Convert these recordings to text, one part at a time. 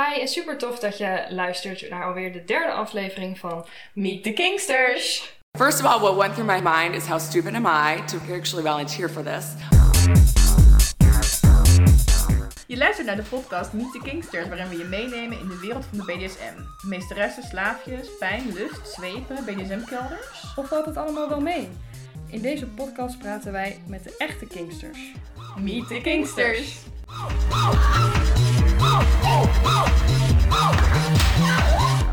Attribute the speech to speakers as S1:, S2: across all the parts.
S1: Hi en super tof dat je luistert naar alweer de derde aflevering van
S2: Meet the Kingsters.
S3: First of all, what went through my mind is how stupid am I to actually volunteer for this?
S2: Je luistert naar de podcast Meet the Kingsters, waarin we je meenemen in de wereld van de BDSM. Meesteressen, slaafjes, pijn, lust, zwepen, BDSM-kelders.
S1: Of valt het allemaal wel mee? In deze podcast praten wij met de echte Kingsters.
S2: Meet the Kingsters.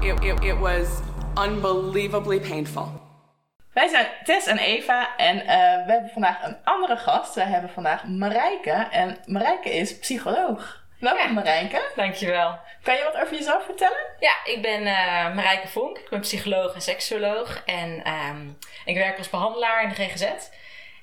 S3: It, it, it was unbelievably painful.
S2: Wij zijn Tess en Eva en eh, we hebben vandaag een andere gast. We hebben vandaag Marijke en Marijke is psycholoog. Welkom
S4: Ja.
S2: Marijke.
S4: Dankjewel.
S2: Kan je wat over jezelf vertellen?
S4: Ja, ik ben eh Marijke Vonk. Ik ben psycholoog en seksuoloog. En ehm, ik werk als behandelaar in de GGZ.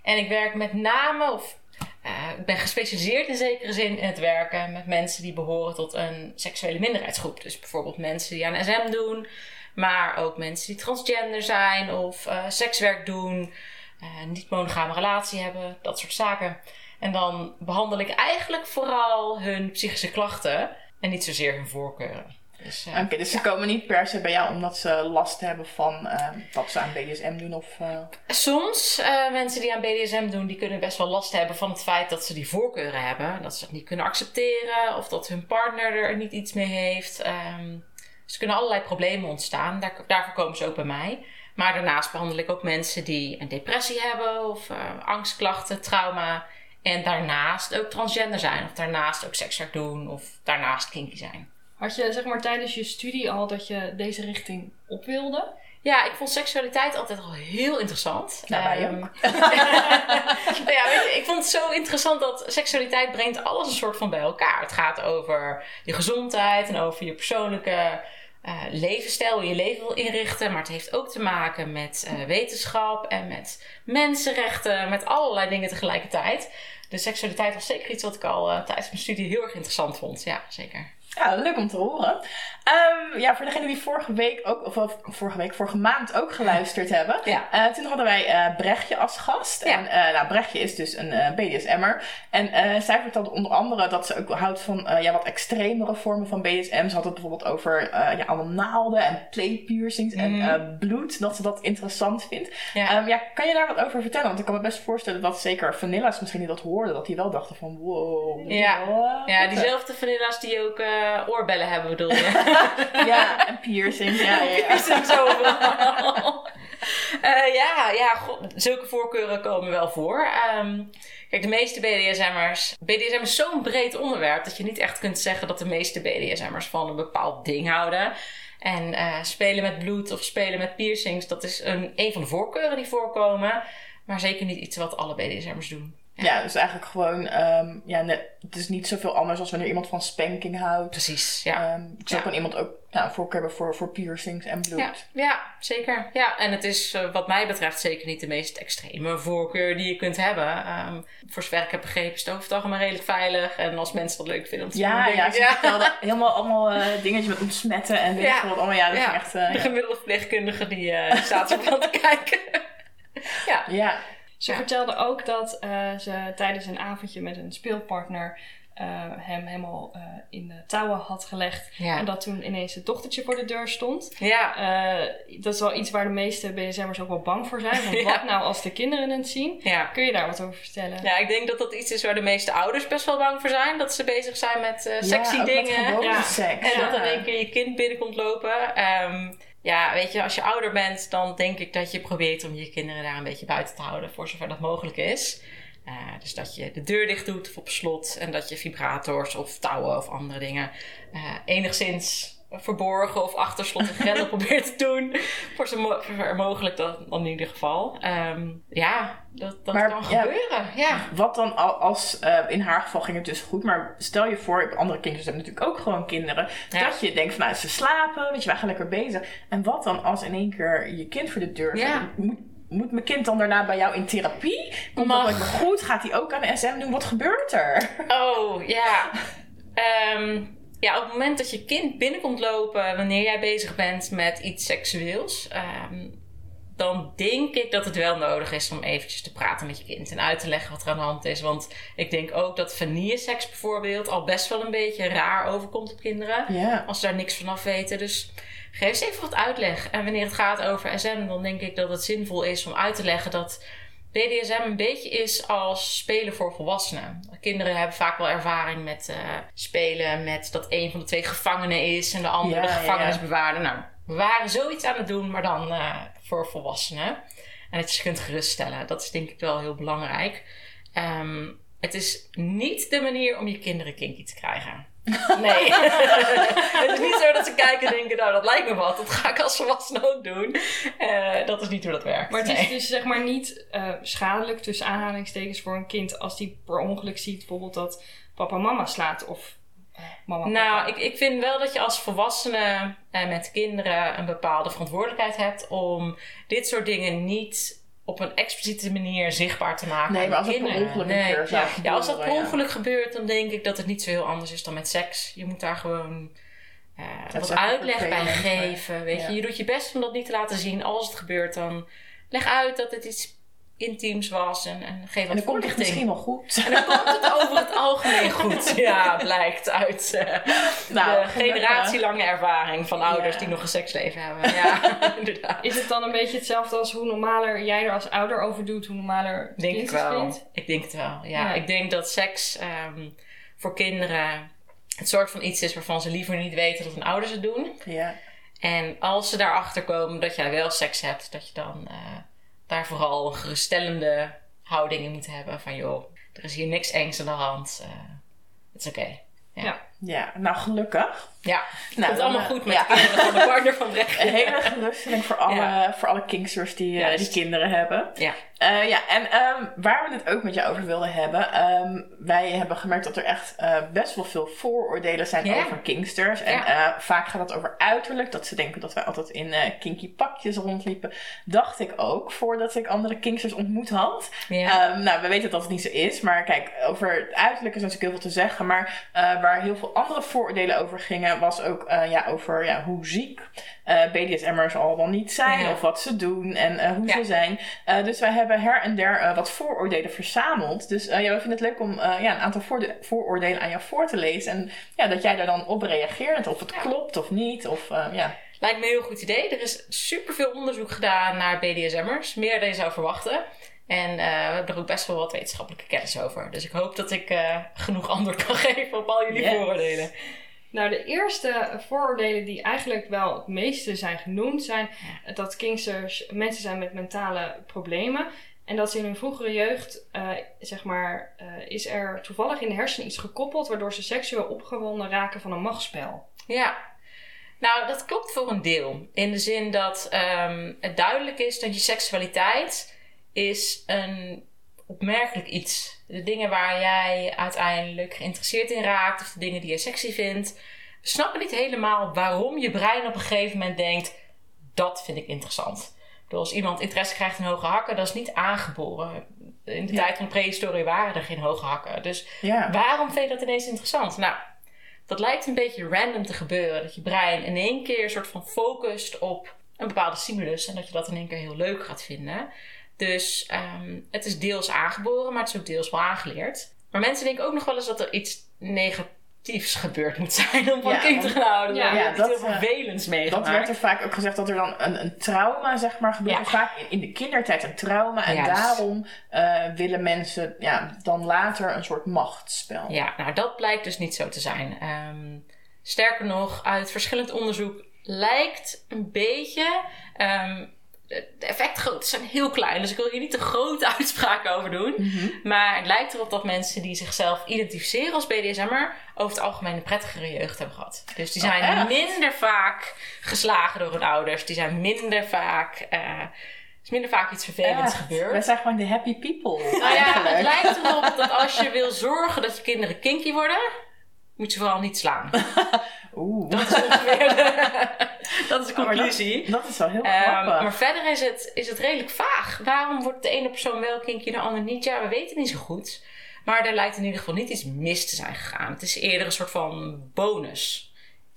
S4: En ik werk met name, of eh, ik ben gespecialiseerd in zekere zin in het werken met mensen die behoren tot een seksuele minderheidsgroep. Dus bijvoorbeeld mensen die aan SM doen, maar ook mensen die transgender zijn of eh, sekswerk doen, eh, niet monogame relatie hebben, dat soort zaken. En dan behandel ik eigenlijk vooral hun psychische klachten en niet zozeer hun voorkeuren. Dus, eh,
S2: Oké, dus ze komen niet per se bij jou omdat ze last hebben van wat ze aan BDSM doen of... eh,
S4: Soms, eh, mensen die aan BDSM doen, die kunnen best wel last hebben van het feit dat ze die voorkeuren hebben. Dat ze het niet kunnen accepteren of dat hun partner er niet iets mee heeft. Ehm dus er kunnen allerlei problemen ontstaan. Daar, daarvoor komen ze ook bij mij. Maar daarnaast behandel ik ook mensen die een depressie hebben of eh, angstklachten, trauma. En daarnaast ook transgender zijn of daarnaast ook sekswerk doen of daarnaast kinky zijn.
S1: Had je zeg maar tijdens je studie al dat je deze richting op wilde?
S4: Ja, ik vond seksualiteit altijd al heel interessant.
S2: Nou, wij
S4: Ehm, ja, weet je, ik vond het zo interessant dat seksualiteit brengt alles een soort van bij elkaar. Het gaat over je gezondheid en over je persoonlijke eh, levensstijl, hoe je je leven wil inrichten. Maar het heeft ook te maken met eh, wetenschap en met mensenrechten, met allerlei dingen tegelijkertijd. Dus seksualiteit was zeker iets wat ik al eh, tijdens mijn studie heel erg interessant vond. Ja, zeker.
S2: Ja, leuk om te horen. Ehm, ja, voor degenen die vorige week ook, of, of vorige week, vorige maand ook geluisterd hebben.
S4: Ja.
S2: eh, toen hadden wij eh, Brechtje als gast.
S4: Ja.
S2: En uh, nou, Brechtje is dus een eh, BDSM'er. En eh, zij vertelde onder andere dat ze ook houdt van eh, ja, wat extremere vormen van BDSM. Ze had het bijvoorbeeld over eh, ja, allemaal naalden en playpiercings en
S4: Mhm.
S2: eh, bloed. Dat ze dat interessant vindt.
S4: Ja.
S2: Ehm, ja, kan je daar wat over vertellen? Want ik kan me best voorstellen dat zeker Vanilla's misschien die dat hoorden. Dat die wel dachten van wow.
S4: Ja.
S2: eh,
S4: Ja, diezelfde vanilla's die ook eh, oorbellen hebben, bedoel je?
S2: Ja, en piercings. Ja, ja.
S4: Piercings overal. Eh, ja, ja zulke voorkeuren komen wel voor. Ehm, kijk, de meeste BDSM'ers... BDSM is zo'n breed onderwerp dat je niet echt kunt zeggen dat de meeste BDSM'ers van een bepaald ding houden. En eh, spelen met bloed of spelen met piercings, dat is een, een van de voorkeuren die voorkomen. Maar zeker niet iets wat alle BDSM'ers doen.
S2: Ja, dus eigenlijk gewoon, ehm, ja, net, het is niet zoveel anders als wanneer iemand van spanking houdt.
S4: Precies, ja.
S2: Ehm ik zou
S4: Ja.
S2: iemand ook ja, een voorkeur hebben voor, voor piercings en bloed.
S4: Ja, ja, zeker. Ja, en het is eh, wat mij betreft zeker niet de meest extreme voorkeur die je kunt hebben. Ehm, voor zover ik heb begrepen is het over het algemeen redelijk veilig. En als mensen dat leuk vinden om te doen,
S2: Ja, ja, ze vertelde helemaal allemaal eh, dingetjes met ontsmetten en weet
S4: Ja.
S2: wat allemaal. Ja, dat
S4: Ja.
S2: is echt... eh,
S4: De
S2: ja.
S4: gemiddelde verpleegkundige die eh, staat er van te kijken. ja.
S2: ja.
S1: Ze
S4: Ja.
S1: vertelde ook dat eh, ze tijdens een avondje met een speelpartner eh, hem helemaal eh, in de touwen had gelegd.
S4: Ja.
S1: En dat toen ineens het dochtertje voor de deur stond.
S4: Ja.
S1: Eh, dat is wel iets waar de meeste BSM'ers ook wel bang voor zijn. Want
S4: Ja.
S1: wat nou als de kinderen het zien?
S4: ja.
S1: Kun je daar wat over vertellen?
S4: Ja, ik denk dat dat iets is waar de meeste ouders best wel bang voor zijn. Dat ze bezig zijn met eh,
S2: Ja,
S4: sexy
S2: ook met
S4: dingen.
S1: Ja.
S2: seks.
S4: En dat
S1: Ja.
S4: in één keer je kind binnenkomt lopen. Ehm, ja, weet je, als je ouder bent, dan denk ik dat je probeert om je kinderen daar een beetje buiten te houden, voor zover dat mogelijk is. Eh, dus dat je de deur dicht doet of op slot en dat je vibrators of touwen of andere dingen eh, enigszins verborgen of achter slot en grendel probeert te doen. Voor zo mogelijk dan, dan in ieder geval. Ehm, ja, dat, dat
S2: Maar,
S4: kan
S2: ja.
S4: gebeuren. Ja.
S2: Wat dan al- als, eh, in haar geval ging het dus goed, maar stel je voor, andere kinderen hebben natuurlijk ook gewoon kinderen,
S4: Ja.
S2: dat je denkt van nou, ze slapen, weet je, wij gaan lekker bezig. En wat dan als in één keer je kind voor de deur
S4: Ja.
S2: Moet, moet mijn kind dan daarna bij jou in therapie? Komt
S4: Mag.
S2: dat goed? Gaat hij ook aan de SM doen? Wat gebeurt er?
S4: Oh, ja. Ehm, ja, op het moment dat je kind binnenkomt lopen wanneer jij bezig bent met iets seksueels, ehm, dan denk ik dat het wel nodig is om eventjes te praten met je kind en uit te leggen wat er aan de hand is. Want ik denk ook dat vanilleseks bijvoorbeeld al best wel een beetje raar overkomt op kinderen. Als ze daar niks vanaf weten. Dus geef eens even wat uitleg. En wanneer het gaat over SM, dan denk ik dat het zinvol is om uit te leggen dat BDSM een beetje is als spelen voor volwassenen. Kinderen hebben vaak wel ervaring met eh, spelen met dat een van de twee gevangenen is en de andere
S2: Ja,
S4: de
S2: ja,
S4: gevangenisbewaarder. Nou, we waren zoiets aan het doen, maar dan eh, voor volwassenen. En dat je ze kunt geruststellen. Dat is denk ik wel heel belangrijk. Ehm, het is niet de manier om je kinderen kinky te krijgen. Nee. het is niet zo dat ze kijken en denken, nou dat lijkt me wat. Dat ga ik als volwassene ook doen. Eh, dat is niet hoe dat werkt.
S1: Maar het is
S4: Nee.
S1: dus zeg maar niet eh, schadelijk tussen aanhalingstekens voor een kind als die per ongeluk ziet bijvoorbeeld dat papa mama slaat of eh, mama
S4: Nou, ik, ik vind wel dat je als volwassene met kinderen een bepaalde verantwoordelijkheid hebt om dit soort dingen niet op een expliciete manier zichtbaar te maken.
S2: Nee, maar als het per ongeluk keer zou
S4: Ja, als dat per
S2: ja.
S4: ongeluk gebeurt, dan denk ik dat het niet zo heel anders is dan met seks. Je moet daar gewoon eh, wat uitleg bij geven. Weet
S2: ja.
S4: je? je doet je best om dat niet te laten zien. Als het gebeurt, dan leg uit dat het iets intiems was en, en geef
S2: En
S4: wat
S2: dan komt het misschien wel goed.
S4: En dan komt het over het algemeen goed. Ja, blijkt uit eh,
S2: Nou,
S4: de generatielange ervaring van ouders
S2: Ja.
S4: die nog een seksleven hebben. Ja, inderdaad.
S1: Is het dan een beetje hetzelfde als hoe normaler jij er als ouder over doet, hoe normaler het
S4: Denk ik
S1: het
S4: wel.
S1: vindt?
S4: Ik denk het wel. Ja,
S1: Ja.
S4: ik denk dat seks ehm, voor kinderen het soort van iets is waarvan ze liever niet weten dat hun ouders het doen.
S2: Ja.
S4: En als ze daarachter komen dat jij wel seks hebt, dat je dan eh, daar vooral geruststellende houding in moet hebben. Van joh, er is hier niks engs aan de hand. eh, Het is oké.
S2: ja, nou gelukkig.
S4: Ja,
S2: Nou,
S4: komt
S2: dan,
S4: allemaal
S2: eh,
S4: goed met
S2: ja.
S4: de kinderen van de partner van Brecht.
S2: Een hele geruststelling voor alle,
S4: Ja.
S2: voor alle kinksters die, eh, die kinderen hebben.
S4: Ja.
S2: Eh, ja, en ehm, waar we het ook met je over wilden hebben. ehm, wij hebben gemerkt dat er echt eh, best wel veel vooroordelen zijn
S4: Ja.
S2: over kinksters. En
S4: Ja.
S2: eh, vaak gaat het over uiterlijk. Dat ze denken dat wij altijd in eh, kinky pakjes rondliepen. Dacht ik ook voordat ik andere kinksters ontmoet had.
S4: Ja.
S2: Ehm, nou, we weten dat het niet zo is. Maar kijk, over het uiterlijk is natuurlijk heel veel te zeggen. Maar eh, waar heel veel andere vooroordelen over gingen, was ook eh, ja, over ja, hoe ziek eh BDSM'ers al wel niet zijn.
S4: Ja.
S2: Of wat ze doen en eh, hoe
S4: Ja.
S2: ze zijn. Dus wij hebben her en der wat vooroordelen verzameld. Dus ja, we vinden het leuk om ja, een aantal vooroordelen aan jou voor te lezen. En ja, dat jij daar dan op reageert. Of het klopt of niet. Of ja.
S4: Lijkt me een heel goed idee. Er is superveel onderzoek gedaan naar BDSM'ers. Meer dan je zou verwachten. En eh, we hebben er ook best wel wat wetenschappelijke kennis over. Dus ik hoop dat ik eh, genoeg antwoord kan geven op al jullie
S2: Yes.
S4: vooroordelen.
S1: Nou, de eerste vooroordelen die eigenlijk wel het meeste zijn genoemd, zijn dat kinksters mensen zijn met mentale problemen. En dat ze in hun vroegere jeugd, eh, zeg maar, is er toevallig in de hersenen iets gekoppeld waardoor ze seksueel opgewonden raken van een machtsspel.
S4: Ja. Nou, dat klopt voor een deel. In de zin dat ehm, het duidelijk is dat je seksualiteit is een opmerkelijk iets. De dingen waar jij uiteindelijk geïnteresseerd in raakt, of de dingen die je sexy vindt. We snappen niet helemaal waarom je brein op een gegeven moment denkt: dat vind ik interessant. Bedoel, als iemand interesse krijgt in hoge hakken, dat is niet aangeboren. In de
S2: Ja.
S4: tijd van de prehistorie waren er geen hoge hakken. Dus
S2: Ja.
S4: Waarom vind je dat ineens interessant? Nou, dat lijkt een beetje random te gebeuren. Dat je brein in één keer een soort van focust op een bepaalde stimulus. En dat je dat in één keer heel leuk gaat vinden. Dus ehm, het is deels aangeboren, maar het is ook deels wel aangeleerd. Maar mensen denken ook nog wel eens dat er iets negatiefs gebeurd moet zijn om van
S2: Ja,
S4: kind te gaan houden.
S1: ja,
S2: dat,
S4: heel
S2: eh,
S4: vervelends meegemaakt.
S2: Dat werd er vaak ook gezegd dat er dan een, een trauma, zeg maar, gebeurt.
S4: Ja.
S2: Er Vaak in- in de kindertijd een trauma. En
S4: Juist.
S2: daarom eh, willen mensen ja, dan later een soort machtsspel.
S4: Ja, nou dat blijkt dus niet zo te zijn. Ehm, sterker nog, uit verschillend onderzoek lijkt een beetje. ehm, de de effectgrootte zijn heel klein, dus ik wil hier niet te grote uitspraken over doen.
S2: Mhm.
S4: Maar het lijkt erop dat mensen die zichzelf identificeren als BDSM'er over het algemeen een prettigere jeugd hebben gehad. Dus die
S2: Oh,
S4: zijn minder vaak geslagen door hun ouders. Die zijn minder vaak. er is minder vaak iets vervelends gebeurd.
S2: Wij zijn gewoon de happy people.
S4: Nou ja, het lijkt erop dat als je wil zorgen dat je kinderen kinky worden, moet je vooral niet slaan.
S2: Oeh.
S4: Dat is ongeveer de, dat is de
S2: dat-
S4: conclusie.
S2: Dat is wel heel
S4: Ehm,
S2: grappig.
S4: maar verder is het, is het redelijk vaag. Waarom wordt de ene persoon wel kinky en de ander niet? Ja, we weten niet zo goed. Maar er lijkt in ieder geval niet iets mis te zijn gegaan. Het is eerder een soort van bonus.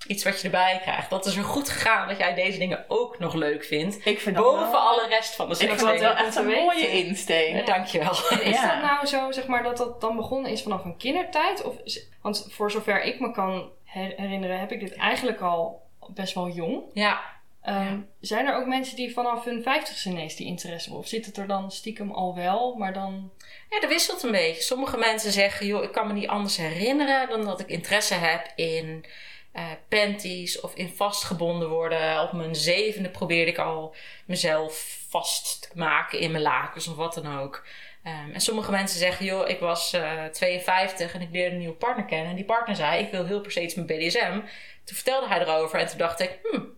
S4: Iets wat je erbij krijgt. Dat is er goed gegaan dat jij deze dingen ook nog leuk vindt.
S2: Ik vind
S4: Boven
S2: wel-
S4: alle rest van de
S2: Ik vind dat
S4: seksdingen.
S2: wel echt een
S1: weten.
S2: mooie insteek.
S4: Ja, dankjewel.
S1: Is
S2: Ja.
S1: dat nou zo, zeg maar, dat dat dan begonnen is vanaf een kindertijd? Of is- want voor zover ik me kan her- herinneren, heb ik dit eigenlijk al best wel jong.
S4: Ja,
S1: Ehm, Zijn er ook mensen die vanaf hun vijftigste ineens die interesse hebben? Of zit het er dan stiekem al wel, maar dan...
S4: Ja, dat wisselt een beetje. Sommige mensen zeggen, joh, ik kan me niet anders herinneren dan dat ik interesse heb in eh, panties of in vastgebonden worden. Op mijn zevende probeerde ik al mezelf vast te maken in mijn lakens of wat dan ook. Ehm, en sommige mensen zeggen, joh, ik was eh 52 en ik leerde een nieuwe partner kennen. En die partner zei, ik wil heel per se iets met BDSM. Toen vertelde hij erover en toen dacht ik, hmm,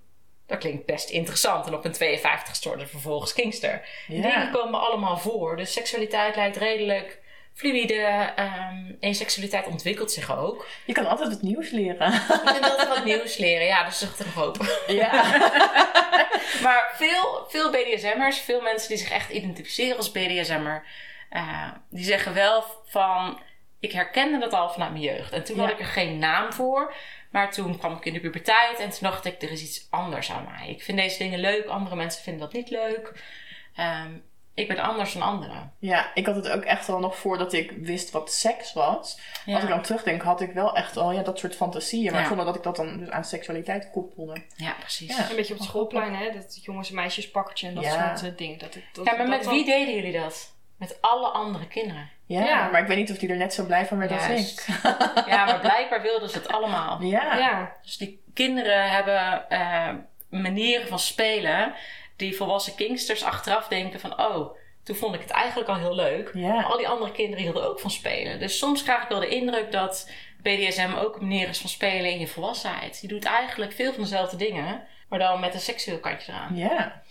S4: dat klinkt best interessant. En op een 52 storde vervolgens Kingster.
S2: Ja.
S4: Dingen komen allemaal voor. Dus seksualiteit lijkt redelijk fluïde. ehm en seksualiteit ontwikkelt zich ook.
S2: Je kan altijd wat nieuws leren.
S4: Je kunt altijd wat nieuws leren. Ja, dus er nog hoop.
S2: Ja.
S4: Maar veel, veel BDSM'ers, veel mensen die zich echt identificeren als BDSM'er, eh, die zeggen wel van, ik herkende dat al vanuit mijn jeugd. En toen
S2: Ja.
S4: had ik er geen naam voor. Maar toen kwam ik in de puberteit en toen dacht ik, er is iets anders aan mij. Ik vind deze dingen leuk, andere mensen vinden dat niet leuk. Ehm, ik ben anders dan anderen.
S2: ja, ik had het ook echt al nog voordat ik wist wat seks was.
S4: Ja.
S2: Als ik dan terugdenk, had ik wel echt al ja, dat soort fantasieën. Maar
S4: Ja.
S2: zonder dat ik dat dan dus aan seksualiteit koppelde.
S4: Ja, precies.
S2: Ja.
S1: Een beetje op het schoolplein, hè? Dat jongens en meisjes pakkertje en dat
S2: Ja.
S1: soort eh, dingen. Dat, ik- dat,
S4: Ja, maar
S1: dat
S4: met
S1: dan-
S4: wie deden jullie dat? Met alle andere kinderen.
S2: Ja,
S1: Ja.
S2: maar ik weet niet of die er net zo blij van werd als ik.
S4: Ja, maar blijkbaar wilden ze het allemaal.
S2: Ja.
S1: Ja,
S4: Dus die kinderen hebben eh, manieren van spelen die volwassen kingsters achteraf denken van oh, toen vond ik het eigenlijk al heel leuk.
S2: Ja.
S4: al die andere kinderen hielden ook van spelen. Dus soms krijg ik wel de indruk dat BDSM ook een manier is van spelen in je volwassenheid. Je doet eigenlijk veel van dezelfde dingen, maar dan met een seksueel kantje eraan.
S2: Ja.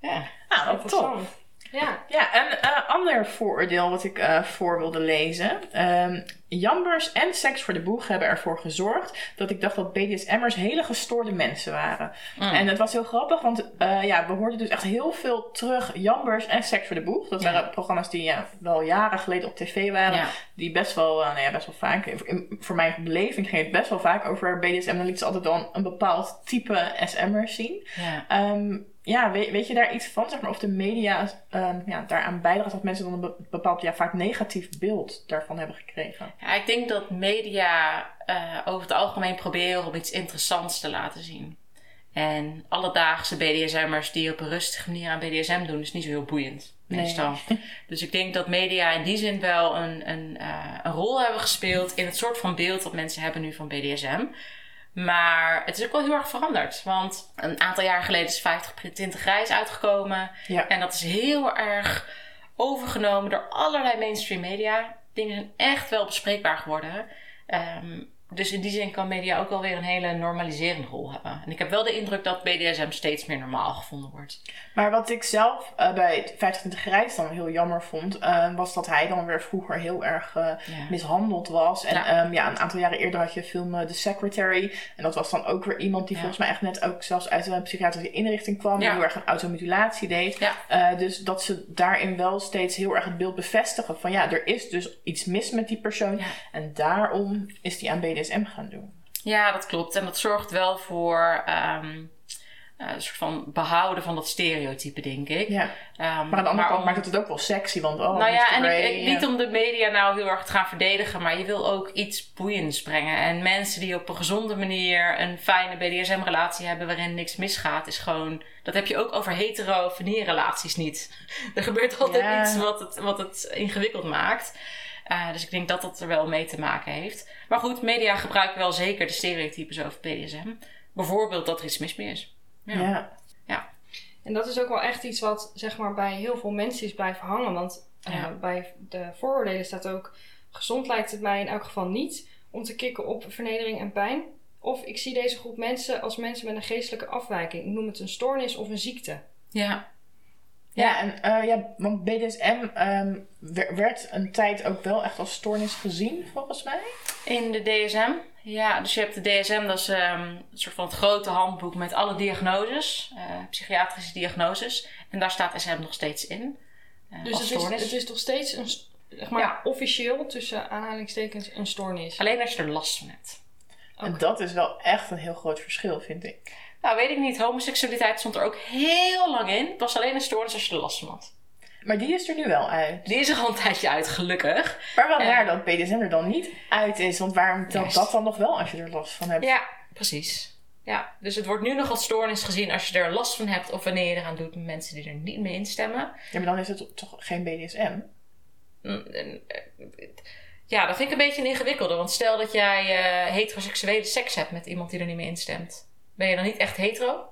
S4: Ja.
S2: Nou, wat tof.
S1: Ja.
S2: Ja, een eh, ander vooroordeel wat ik eh, voor wilde lezen. Ehm Jambers en Seks voor de Boeg hebben ervoor gezorgd dat ik dacht dat BDSM'ers hele gestoorde mensen waren.
S4: Mm.
S2: En het was heel grappig, want eh, ja, we hoorden dus echt heel veel terug Jambers en Seks voor de Boeg. Dat
S4: Ja.
S2: waren programma's die ja, wel jaren geleden op tv waren.
S4: Ja.
S2: Die best wel, nou ja, best wel vaak, in- voor mijn beleving ging het best wel vaak over BDSM. Dan liet ze altijd dan een bepaald type SM'ers zien.
S4: Ja.
S2: Ehm, ja, weet, weet je daar iets van? Zeg maar, of de media ehm, ja, daaraan bijdraagt dat mensen dan een be- bepaald, ja, vaak negatief beeld daarvan hebben gekregen?
S4: Ja, ik denk dat media eh, over het algemeen proberen om iets interessants te laten zien. En alledaagse BDSM'ers die op een rustige manier aan BDSM doen, is niet zo heel boeiend.
S2: Nee.
S4: Meestal. Dus ik denk dat media in die zin wel een, een, eh, een rol hebben gespeeld in het soort van beeld dat mensen hebben nu van BDSM. Maar het is ook wel heel erg veranderd. Want een aantal jaar geleden is 50 Tinten Grijs uitgekomen.
S2: Ja.
S4: En dat is heel erg overgenomen door allerlei mainstream media. Dingen zijn echt wel bespreekbaar geworden. Ehm, dus in die zin kan media ook wel weer een hele normaliserende rol hebben. En ik heb wel de indruk dat BDSM steeds meer normaal gevonden wordt.
S2: Maar wat ik zelf eh, bij 25 Grijs dan heel jammer vond, eh, was dat hij dan weer vroeger heel erg eh,
S4: Ja.
S2: mishandeld was. En
S4: Ja.
S2: ja. ja, een aantal jaren eerder had je film The Secretary. En dat was dan ook weer iemand die
S4: Ja.
S2: volgens mij echt net ook zelfs uit een psychiatrische inrichting kwam. Die heel erg een automutilatie deed. Dus dat ze daarin wel steeds heel erg het beeld bevestigen van ja, er is dus iets mis met die persoon. En daarom is die aan BDSM gaan doen.
S4: Ja, dat klopt. En dat zorgt wel voor ehm, eh, een soort van behouden van dat stereotype, denk ik.
S2: Ja.
S4: Ehm,
S2: Maar aan de andere kant
S4: om-
S2: maakt het het ook wel sexy, want oh,
S4: nou ja, en ik,
S2: Grey,
S4: ik-
S2: ja.
S4: niet om de media nou heel erg te gaan verdedigen, maar je wil ook iets boeiends brengen. En mensen die op een gezonde manier een fijne BDSM-relatie hebben waarin niks misgaat, is gewoon. Dat heb je ook over hetero relaties niet. Er gebeurt altijd
S2: Ja.
S4: iets wat het, wat het ingewikkeld maakt. Eh, dus ik denk dat dat er wel mee te maken heeft. Maar goed, media gebruiken wel zeker de stereotypes over BDSM. Bijvoorbeeld dat er iets mis mee is.
S2: ja.
S1: En dat is ook wel echt iets wat zeg maar, bij heel veel mensen is blijven hangen. Want eh,
S4: Ja.
S1: bij de vooroordelen staat ook... Gezond lijkt het mij in elk geval niet om te kicken op vernedering en pijn. Of ik zie deze groep mensen als mensen met een geestelijke afwijking. Ik noem het een stoornis of een ziekte.
S4: Ja,
S2: Ja, en eh, ja, want BDSM ehm, wer- werd een tijd ook wel echt als stoornis gezien, volgens mij.
S4: In de DSM? Ja, dus je hebt de DSM, dat is ehm, een soort van het grote handboek met alle diagnoses, eh, psychiatrische diagnoses. En daar staat SM nog steeds in. eh,
S1: Dus
S4: als
S1: het is, het is toch steeds een, zeg maar,
S4: Ja.
S1: officieel tussen aanhalingstekens een stoornis.
S4: Alleen als je er last van hebt.
S2: En dat is wel echt een heel groot verschil, vind ik.
S4: Nou, weet ik niet. Homoseksualiteit stond er ook heel lang in. Het was alleen een stoornis als je er last van had.
S2: Maar die is er nu wel uit.
S4: Die is er al een tijdje uit, gelukkig.
S2: Maar wel
S4: Eh.
S2: raar dat BDSM er dan niet uit is. Want waarom telt dat dan nog wel als je er last van hebt?
S4: Ja, precies. Ja, dus het wordt nu nog als stoornis gezien als je er last van hebt of wanneer je eraan doet met mensen die er niet mee instemmen.
S2: Ja, maar dan is het toch geen BDSM?
S4: Mm, eh, Ja, dat vind ik een beetje een ingewikkelde. Want stel dat jij eh, heteroseksuele seks hebt met iemand die er niet mee instemt. Ben je dan niet echt hetero?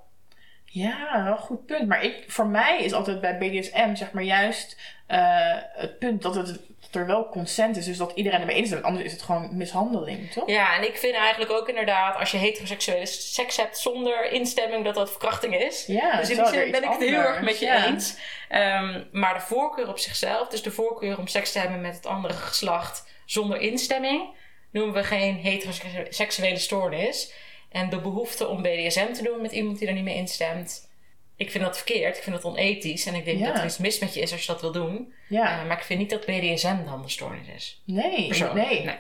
S2: Ja, wel goed punt. Maar ik, voor mij is altijd bij BDSM zeg maar juist eh, het punt dat, het, dat er wel consent is. Dus dat iedereen ermee instemt. Anders is het gewoon mishandeling, toch?
S4: Ja, en ik vind eigenlijk ook inderdaad, als je heteroseksuele seks hebt zonder instemming, dat dat verkrachting is.
S2: Ja,
S4: dus in die zin ben ik het heel erg met je
S2: Ja.
S4: eens. Ehm, maar de voorkeur op zichzelf, dus de voorkeur om seks te hebben met het andere geslacht zonder instemming, noemen we geen heteroseksuele stoornis. En de behoefte om BDSM te doen met iemand die er niet mee instemt, ik vind dat verkeerd. Ik vind dat onethisch. En ik denk
S2: Ja.
S4: dat er iets mis met je is als je dat wil doen.
S2: Ja,
S4: Eh, maar ik vind niet dat BDSM dan de stoornis is.
S2: nee,
S4: Persoonlijk.
S2: nee.
S4: nee.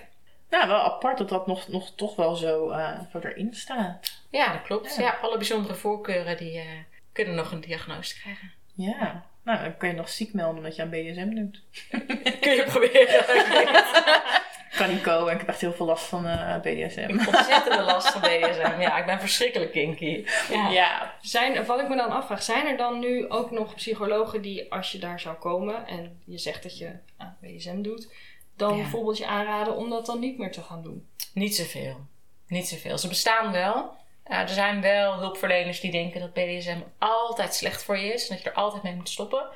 S2: Nou, wel apart dat dat nog, nog toch wel zo, eh, erin staat.
S4: Ja, dat klopt.
S2: Ja.
S4: Ja, alle bijzondere voorkeuren die eh, kunnen nog een diagnose krijgen.
S2: Ja. Nou, dan kun je nog ziek melden omdat je aan BDSM doet.
S4: Kun je proberen.
S2: Kan niet komen. Ik heb echt heel veel last van eh, BDSM.
S4: Ontzettende last van BDSM. Ja, ik ben verschrikkelijk kinky. Ja.
S2: Ja.
S1: Zijn, wat ik me dan afvraag, zijn er dan nu ook nog psychologen die, als je daar zou komen en je zegt dat je aan BSM doet, dan
S4: Ja.
S1: bijvoorbeeld je aanraden om dat dan niet meer te gaan doen?
S4: Niet zoveel. Niet zoveel. Ze bestaan wel. Er zijn wel hulpverleners die denken dat BDSM altijd slecht voor je is. En dat je er altijd mee moet stoppen.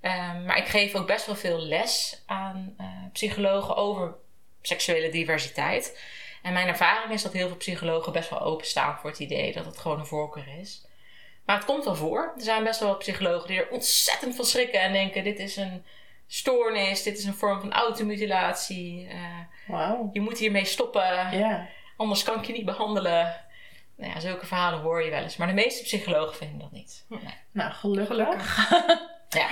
S4: Ehm, maar ik geef ook best wel veel les aan eh, psychologen over seksuele diversiteit. En mijn ervaring is dat heel veel psychologen best wel openstaan voor het idee dat het gewoon een voorkeur is. Maar het komt wel voor. Er zijn best wel wat psychologen die er ontzettend van schrikken en denken: dit is een stoornis, dit is een vorm van automutilatie. eh,
S2: Wauw.
S4: je moet hiermee stoppen,
S2: Ja.
S4: anders kan ik je niet behandelen. Nou ja, zulke verhalen hoor je wel eens. Maar de meeste psychologen vinden dat niet. Nee.
S2: Nou, gelukkig.
S1: Gelukkig.
S4: Ja.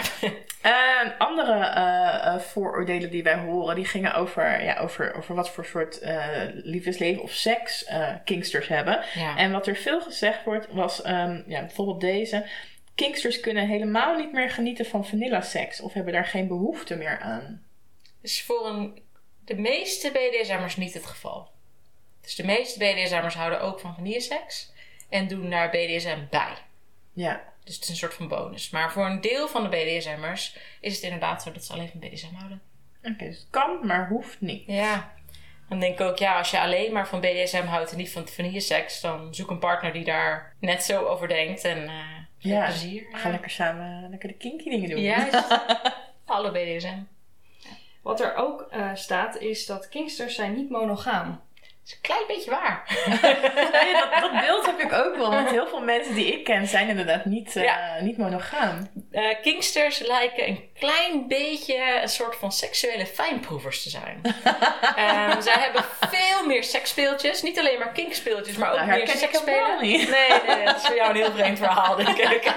S2: En andere eh, eh, vooroordelen die wij horen, die gingen over, ja, over, over wat voor soort eh, liefdesleven of seks kinksters hebben.
S4: ja.
S2: En wat er veel gezegd wordt, was ehm, ja, bijvoorbeeld deze. Kinksters kunnen helemaal niet meer genieten van vanilla seks of hebben daar geen behoefte meer aan.
S4: Dus voor een, de meeste BDSM'ers niet het geval. Dus de meeste BDSM'ers houden ook van vanilleseks. En doen daar BDSM bij.
S2: Ja,
S4: Dus het is een soort van bonus. Maar voor een deel van de BDSM'ers is het inderdaad zo dat ze alleen van BDSM houden.
S2: oké, dus het kan, maar hoeft niet.
S4: Ja. Dan denk ik ook, ja, als je alleen maar van BDSM houdt en niet van vanilleseks, dan zoek een partner die daar net zo over denkt en eh veel
S2: Ja,
S4: plezier.
S2: Ga lekker samen lekker de kinky dingen doen.
S4: Juist. Alle BDSM.
S1: Wat er ook eh, staat is dat kinksters zijn niet monogaam.
S4: Is een klein beetje waar.
S2: Nee, dat, dat beeld heb ik ook wel. Want heel veel mensen die ik ken zijn inderdaad niet,
S4: Ja.
S2: niet monogaam.
S4: Kinksters lijken een klein beetje een soort van seksuele fijnproevers te zijn. Ehm, zij hebben veel meer seksspeeltjes. Niet alleen maar kinkspeeltjes, maar ook
S2: Nou,
S4: meer seksspelen. Nee, nee, dat is voor jou een heel vreemd verhaal, denk ik.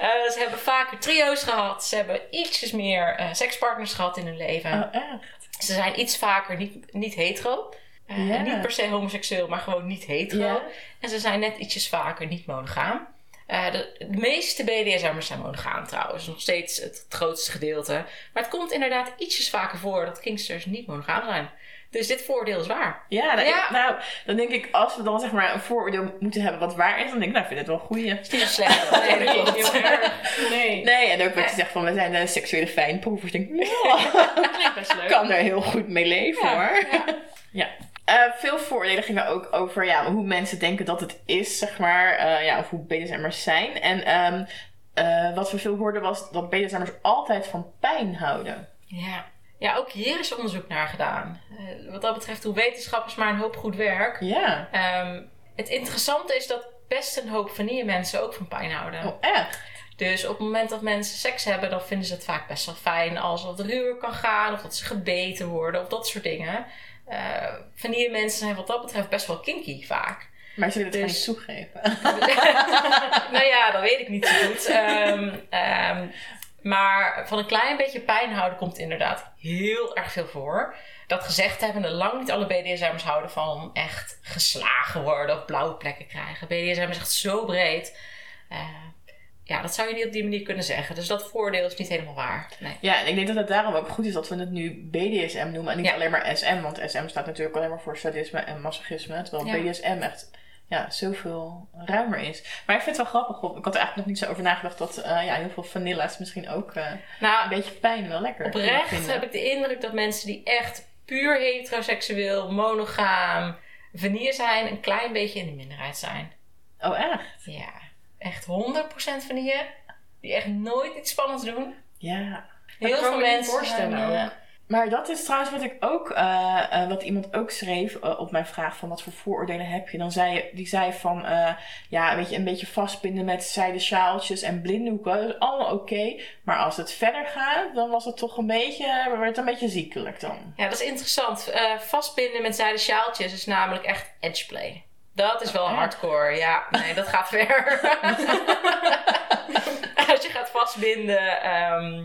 S4: Eh, ze hebben vaker trio's gehad. Ze hebben ietsjes meer sekspartners gehad in hun leven.
S2: Oh, echt?
S4: Ze zijn iets vaker niet, niet hetero. Eh. Niet per se homoseksueel, maar gewoon niet hetero. En ze zijn net ietsjes vaker niet monogaam. Eh, de, de meeste BDSM'ers zijn monogaam trouwens. Nog steeds het, het grootste gedeelte. Maar het komt inderdaad ietsjes vaker voor dat kinksters niet monogaam zijn. Dus dit voordeel is waar.
S2: Ja, nou,
S4: Ja.
S2: ik- nou, dan denk ik, als we dan zeg maar een vooroordeel moeten hebben wat waar is, dan denk ik, nou, ik vind het wel een goeie.
S4: Het is niet zo slecht. Nee, dat klopt.
S1: Nee,
S2: Nee, en ook wat je zegt van, we zijn de seksuele fijnproevers. Denk ik,
S1: best leuk.
S2: kan er heel goed mee leven
S4: Ja,
S2: hoor.
S4: ja.
S2: Ja. Eh, veel vooroordelen gingen ook over ja, hoe mensen denken dat het is, zeg maar. eh, ja, of hoe BDSM'ers zijn. En ehm, eh, wat we veel hoorden was dat BDSM'ers altijd van pijn houden.
S4: Ja. Ja, ook hier is onderzoek naar gedaan. Eh, wat dat betreft doen wetenschappers maar een hoop goed werk.
S2: Ja.
S4: Ehm, het interessante is dat best een hoop vanille mensen ook van pijn houden.
S2: Oh, echt?
S4: Dus op het moment dat mensen seks hebben, dan vinden ze het vaak best wel fijn als wat ruwer kan gaan, of dat ze gebeten worden, of dat soort dingen. Eh vanille mensen zijn wat dat betreft best wel kinky vaak.
S2: Maar ze willen het
S4: Dus-
S2: niet toegeven.
S4: nou ja, dat weet ik niet zo goed. Ehm, ehm, maar van een klein beetje pijn houden komt inderdaad heel erg veel voor. Dat gezegd hebben, lang niet alle BDSM'ers houden van echt geslagen worden of blauwe plekken krijgen. BDSM is echt zo breed. Eh, ja, dat zou je niet op die manier kunnen zeggen. Dus dat voordeel is niet helemaal waar. Nee.
S2: Ja, en ik denk dat het daarom ook goed is dat we het nu BDSM noemen en niet
S4: Ja.
S2: alleen maar SM. Want SM staat natuurlijk alleen maar voor sadisme en masochisme. Terwijl
S4: Ja.
S2: BDSM echt ja, zoveel ruimer is. Maar ik vind het wel grappig. Ik had er eigenlijk nog niet zo over nagedacht dat eh, ja, heel veel vanilla's misschien ook eh, een
S4: Nou,
S2: beetje pijn wel lekker
S4: oprecht heb ik de indruk dat mensen die echt puur heteroseksueel, monogaam, vanille zijn, een klein beetje in de minderheid zijn.
S2: Oh, echt?
S4: Ja, echt 100% vanille. Die echt nooit iets spannends doen.
S2: Ja.
S4: Heel veel mensen
S1: voorstellen
S4: eh.
S2: Maar dat is trouwens wat ik ook, eh, eh, wat iemand ook schreef eh, op mijn vraag van wat voor vooroordelen heb je. Dan zei die zei van, ja, weet je, een beetje vastbinden met zijden sjaaltjes en blinddoeken. Dat is allemaal oké. Maar als het verder gaat, dan was het toch een beetje, werd het een beetje ziekelijk dan.
S4: Ja, dat is interessant. Vastbinden met zijden sjaaltjes is namelijk echt edgeplay. Dat is wel
S2: echt?
S4: hardcore. Ja, nee, dat gaat ver. Als je gaat vastbinden. ehm,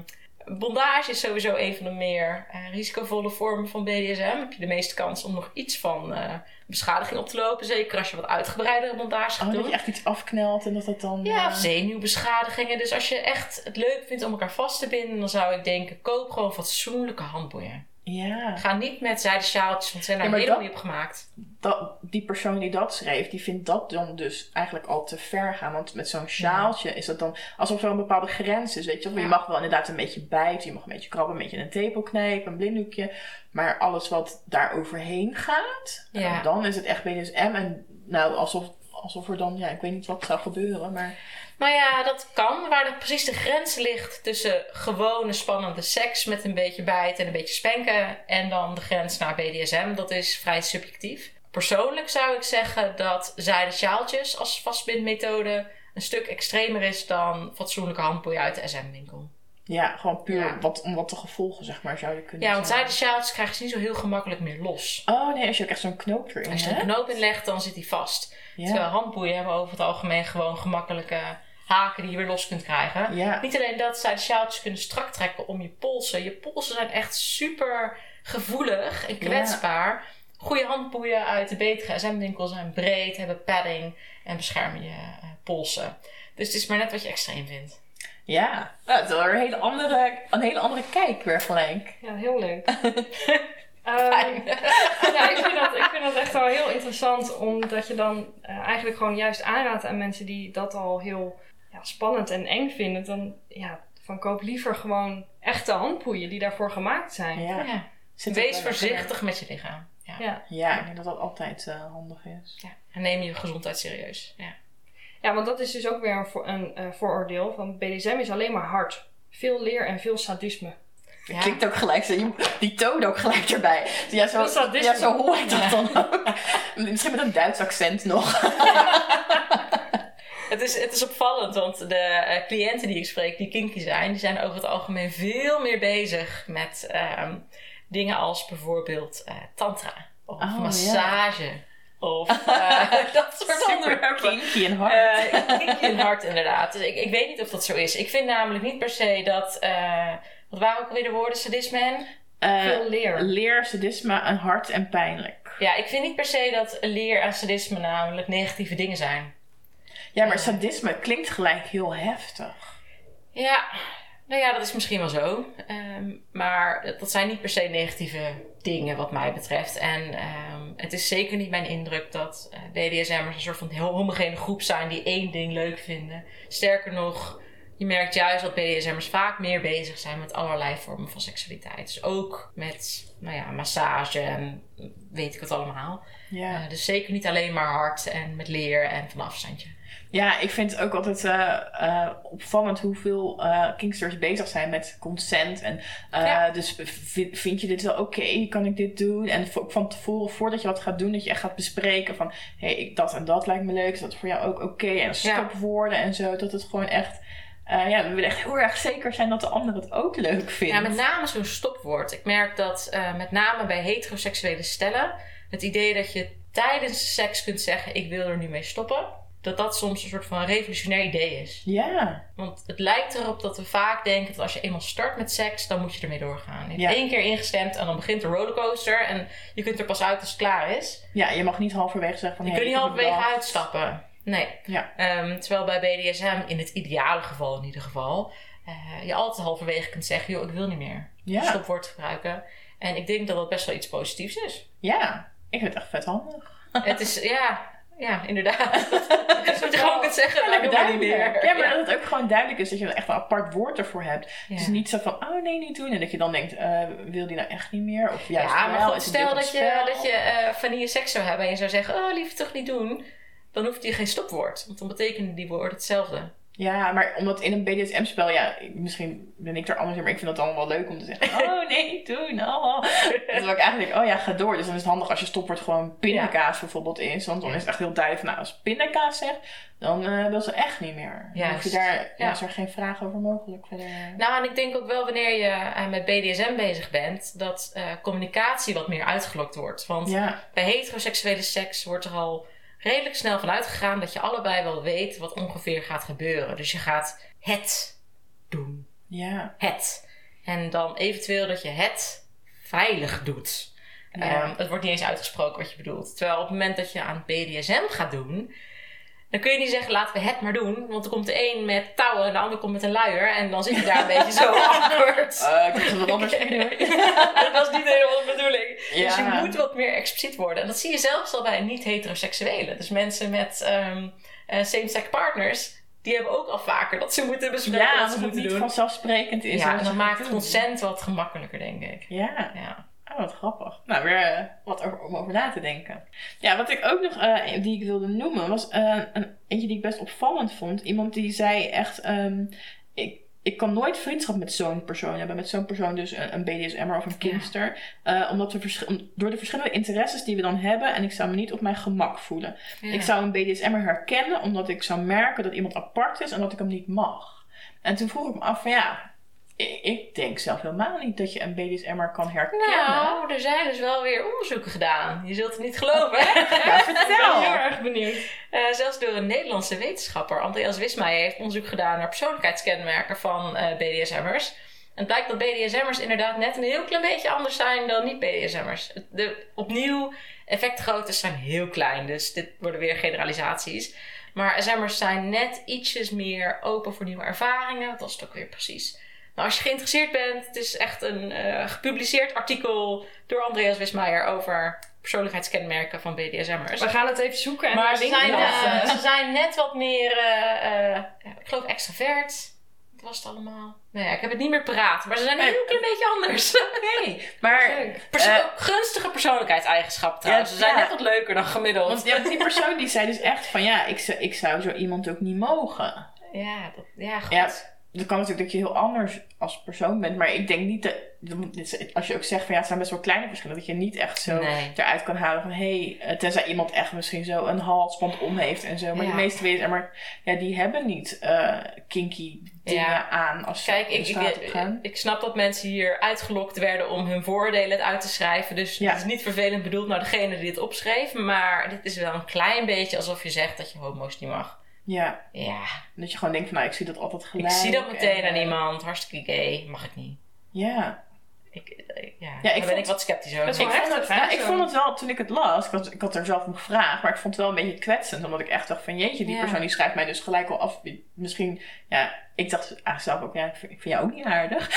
S4: bondage is sowieso een van de meer eh, risicovolle vormen van BDSM. Heb je de meeste kans om nog iets van eh, beschadiging op te lopen. Zeker als je wat uitgebreidere bondage gaat
S2: Oh, dat
S4: doen.
S2: je echt iets afknelt en dat dat dan...
S4: Ja, of
S2: eh,
S4: zenuwbeschadigingen. Dus als je echt het leuk vindt om elkaar vast te binden, dan zou ik denken: koop gewoon fatsoenlijke handboeien.
S2: Ja.
S4: Ga niet met zijden sjaaltjes, want ze zijn daar
S2: Ja,
S4: helemaal niet op gemaakt.
S2: dat, die persoon die dat schreef, die vindt dat dan dus eigenlijk al te ver gaan. Want met zo'n sjaaltje is dat dan alsof er een bepaalde grens is. Weet je, wel. je mag wel inderdaad een beetje bijten, je mag een beetje krabben, een beetje een tepel knijpen, een blinddoekje. Maar alles wat daar overheen gaat, dan is het echt BDSM. En nou, alsof, alsof er dan, ja, ik weet niet wat zou gebeuren, maar
S4: Nou ja, dat kan. Waar de, precies de grens ligt tussen gewone spannende seks met een beetje bijten en een beetje spanken. En dan de grens naar BDSM, dat is vrij subjectief. Persoonlijk zou ik zeggen dat zijden sjaaltjes als vastbindmethode een stuk extremer is dan fatsoenlijke handboeien uit de SM-winkel.
S2: Ja, gewoon puur
S4: Ja.
S2: wat, om wat te gevolgen, zeg maar, zou je kunnen
S4: Ja, want
S2: zeggen.
S4: zijden sjaaltjes krijgen ze niet zo heel gemakkelijk meer los.
S2: Oh nee, als je ook echt zo'n knoop erin
S4: Als je er een knoop in legt, dan zit die vast.
S2: Ja.
S4: Terwijl handboeien hebben over het algemeen gewoon gemakkelijke haken die je weer los kunt krijgen.
S2: Ja.
S4: Niet alleen dat, zij de sjaaltjes kunnen strak trekken om je polsen. Je polsen zijn echt super gevoelig en kwetsbaar. Goede handboeien uit de betere SM-winkel zijn breed, hebben padding en beschermen je eh, polsen. Dus het is maar net wat je extreem vindt.
S2: Ja, nou, het is wel een hele andere, een hele andere kijk weer gelijk.
S1: Ja, heel leuk. Ehm, ja, ik vind, dat, ik vind dat echt wel heel interessant, omdat je dan eh, eigenlijk gewoon juist aanraadt aan mensen die dat al heel ja, spannend en eng vinden. Dan ja, van koop liever gewoon echte handboeien die daarvoor gemaakt zijn.
S2: Ja.
S4: Wees voorzichtig met je lichaam. Ja.
S1: Ja.
S2: Ja, ik denk dat dat altijd eh, handig is.
S4: Ja. En neem je gezondheid serieus. Ja.
S1: Ja, want dat is dus ook weer een, voor, een eh, vooroordeel van BDSM is alleen maar hard. Veel leer en veel sadisme.
S4: Ja.
S2: Klinkt ook gelijk die toon ook gelijk erbij. Ja, zo,
S1: sadisme.
S2: ja, zo hoor ik dat dan ook. Misschien met een Duits accent nog.
S4: Het is, het is opvallend, want de eh, cliënten die ik spreek, die kinky zijn, die zijn over het algemeen veel meer bezig met ehm, dingen als bijvoorbeeld eh, tantra of
S2: Oh,
S4: massage of eh, dat soort onderwerpen.
S2: kinky en hard.
S4: Eh, kinky en hard inderdaad. Dus ik, ik weet niet of dat zo is. Ik vind namelijk niet per se dat, eh, wat waren ook alweer de woorden, sadisme en?
S1: Veel leer.
S2: leer, sadisme en hard en pijnlijk.
S4: Ja, ik vind niet per se dat leer en sadisme namelijk negatieve dingen zijn.
S2: Ja, maar sadisme klinkt gelijk heel heftig.
S4: Ja, nou ja, dat is misschien wel zo. Ehm, maar dat zijn niet per se negatieve dingen wat mij betreft. En ehm, het is zeker niet mijn indruk dat eh, BDSM'ers een soort van heel homogene groep zijn die één ding leuk vinden. Sterker nog, je merkt juist dat BDSM'ers vaak meer bezig zijn met allerlei vormen van seksualiteit. Dus ook met, nou ja, massage en weet ik wat allemaal.
S2: Ja.
S4: Eh, dus zeker niet alleen maar hard en met leer en van afstandje.
S2: Ja, ik vind het ook altijd eh, eh, opvallend hoeveel eh kinksters bezig zijn met consent. En
S4: Ja.
S2: dus vind, vind je dit wel oké? Kan ik dit doen? En vo- van tevoren, voordat je wat gaat doen, dat je echt gaat bespreken van... Hé, hey, ik dat en dat lijkt me leuk. Is dat voor jou ook oké? En stopwoorden en zo. Dat het gewoon echt... ja, we willen echt heel erg zeker zijn dat de ander het ook leuk vindt.
S4: Ja, met name zo'n stopwoord. Ik merk dat met name bij heteroseksuele stellen het idee dat je tijdens seks kunt zeggen: Ik wil er nu mee stoppen. Dat dat soms een soort van revolutionair idee is.
S2: Ja.
S4: Want het lijkt erop dat we vaak denken dat als je eenmaal start met seks, dan moet je ermee doorgaan. Je hebt
S2: Ja.
S4: één keer ingestemd en dan begint de rollercoaster en je kunt er pas uit als het klaar is.
S2: Ja, je mag niet halverwege zeggen van...
S4: Je
S2: hey,
S4: kunt niet halverwege uitstappen. Nee.
S2: Ja.
S4: Ehm, terwijl bij BDSM, in het ideale geval in ieder geval, eh, je altijd halverwege kunt zeggen, joh, ik wil niet meer.
S2: Ja.
S4: Stopwoord gebruiken. En ik denk dat dat best wel iets positiefs is.
S2: Ja. Ik vind het echt vet handig.
S4: het is, ja, ja, inderdaad. dat je gewoon kunt zeggen, nou,
S2: lekker
S4: maar meer.
S2: Ja, maar dat het ook gewoon duidelijk is dat je er echt een apart woord ervoor hebt.
S4: Ja.
S2: Dus niet zo van, oh nee, niet doen. En dat je dan denkt, eh, wil die nou echt niet meer? Of juist
S4: Ja, maar
S2: wel,
S4: goed, stel dat je, dat je eh vanille seks zou hebben en je zou zeggen, oh liever toch niet doen. Dan hoeft die geen stopwoord, want dan betekenen die woorden hetzelfde.
S2: Ja, maar omdat in een BDSM-spel, ja, misschien ben ik er anders in, maar ik vind het dan wel leuk om te zeggen, oh nee, niet doen, oh. Terwijl ik eigenlijk denk, oh ja, ga door. Dus dan is het handig als je stopwoord gewoon pindakaas bijvoorbeeld is. Want dan is het echt heel duidelijk van, nou, als pindakaas zegt, dan eh, wil ze echt niet meer. Dan hoef je daar, ja.
S4: Ja.
S2: is er geen vraag over mogelijk verder.
S4: Nou, en ik denk ook wel wanneer je eh, met BDSM bezig bent, dat eh, communicatie wat meer uitgelokt wordt. Want
S2: Ja,
S4: bij heteroseksuele seks wordt er al redelijk snel van uitgegaan dat je allebei wel weet wat ongeveer gaat gebeuren. Dus je gaat het doen.
S2: ja,
S4: Het. En dan eventueel dat je het veilig doet.
S2: Ja.
S4: Ehm, het wordt niet eens uitgesproken wat je bedoelt. Terwijl op het moment dat je aan BDSM gaat doen, dan kun je niet zeggen laten we het maar doen. Want er komt de een met touwen en de ander komt met een luier. En dan zit je daar een beetje zo awkward.
S2: Eh, ik dat wat anders
S4: dat was niet helemaal de bedoeling. Dus je moet wat meer expliciet worden. En dat zie je zelfs al bij niet-heteroseksuelen. Dus mensen met ehm, eh, same-sex partners, die hebben ook al vaker dat ze moeten bespreken
S2: Ja,
S4: wat
S2: dat
S4: ze
S2: het niet
S4: doen.
S2: vanzelfsprekend is.
S4: Ja, en dat
S2: gaan
S4: maakt het consent wat gemakkelijker, denk ik.
S2: Ja.
S4: Ja.
S2: Oh, wat grappig. Nou, weer eh, wat over, om over na te denken. Ja, wat ik ook nog, eh, die ik wilde noemen, was eh, een, eentje die ik best opvallend vond. Iemand die zei echt, ehm, ik, ik kan nooit vriendschap met zo'n persoon hebben. Met zo'n persoon dus een, een BDSM'er of een Kingster. Eh, omdat we om- door de verschillende interesses die we dan hebben. En ik zou me niet op mijn gemak voelen.
S4: Ja.
S2: Ik zou een BDSM'er herkennen omdat ik zou merken dat iemand apart is en dat ik hem niet mag. En toen vroeg ik me af van ja, ik, denk zelf helemaal niet dat je een BDSM'er kan herkennen.
S4: Nou, er zijn dus wel weer onderzoeken gedaan. Je zult het niet geloven.
S2: Ja,
S1: Ik ben
S2: vertel.
S1: heel erg benieuwd.
S4: Eh, zelfs door een Nederlandse wetenschapper, Andreas Wismaier, heeft onderzoek gedaan naar persoonlijkheidskenmerken van eh, BDSM'ers. En het blijkt dat BDSM'ers inderdaad net een heel klein beetje anders zijn dan niet-BDSM'ers. De, opnieuw, effectgroottes zijn heel klein, dus dit worden weer generalisaties. Maar SM'ers zijn net ietsjes meer open voor nieuwe ervaringen. Dat is het ook weer precies. Nou, als je geïnteresseerd bent, het is echt een eh, gepubliceerd artikel door Andreas Wismaier over persoonlijkheidskenmerken van BDSM'ers.
S1: We gaan het even zoeken en
S4: Maar ze zijn, eh, ze zijn net wat meer, eh, ik geloof extravert. Wat was het allemaal? Nou ja, ik heb het niet meer paraat. Maar ze zijn een
S2: Nee.
S4: heel klein beetje anders.
S2: Oké, maar.
S4: Perso- gunstige persoonlijkheidseigenschappen trouwens.
S2: Ja,
S4: ze zijn
S2: ja.
S4: net wat leuker dan gemiddeld.
S2: want ja, die persoon die zei dus echt van ja, ik zou, ik zou zo iemand ook niet mogen.
S4: Ja, dat, ja, goed.
S2: Dat kan natuurlijk dat je heel anders als persoon bent, maar ik denk niet dat, als je ook zegt van ja, het zijn best wel kleine verschillen, dat je niet echt zo
S4: Nee.
S2: eruit kan halen van hé, hey, eh, tenzij iemand echt misschien zo een halsband om heeft en zo. Maar
S4: Ja.
S2: de meeste weten, maar ja, die hebben niet eh, kinky dingen
S4: Ja.
S2: aan als ze
S4: Kijk, ik, ik, ik snap dat mensen hier uitgelokt werden om hun voordelen uit te schrijven. Dus
S2: Ja.
S4: het is niet vervelend bedoeld naar degene die het opschreef. Maar dit is wel een klein beetje alsof je zegt dat je homo's niet mag.
S2: Ja,
S4: Ja,
S2: dat je gewoon denkt van nou, ik zie dat altijd gelijk.
S4: ik zie dat meteen
S2: en,
S4: aan
S2: eh,
S4: iemand. Hartstikke gay. Mag ik niet.
S2: Ja.
S4: Ik, eh, ja,
S2: ik
S4: daar ben ik wat sceptisch over.
S2: Ik vond, het, ja, ik vond het wel, toen ik het las, ik had, ik had er zelf om gevraagd, maar ik vond het wel een beetje kwetsend. Omdat ik echt dacht van jeetje, die
S4: Ja.
S2: persoon die schrijft mij dus gelijk al af. Misschien, ja, ik dacht eigenlijk zelf ook, ja, ik vind, ik vind jou ook niet aardig.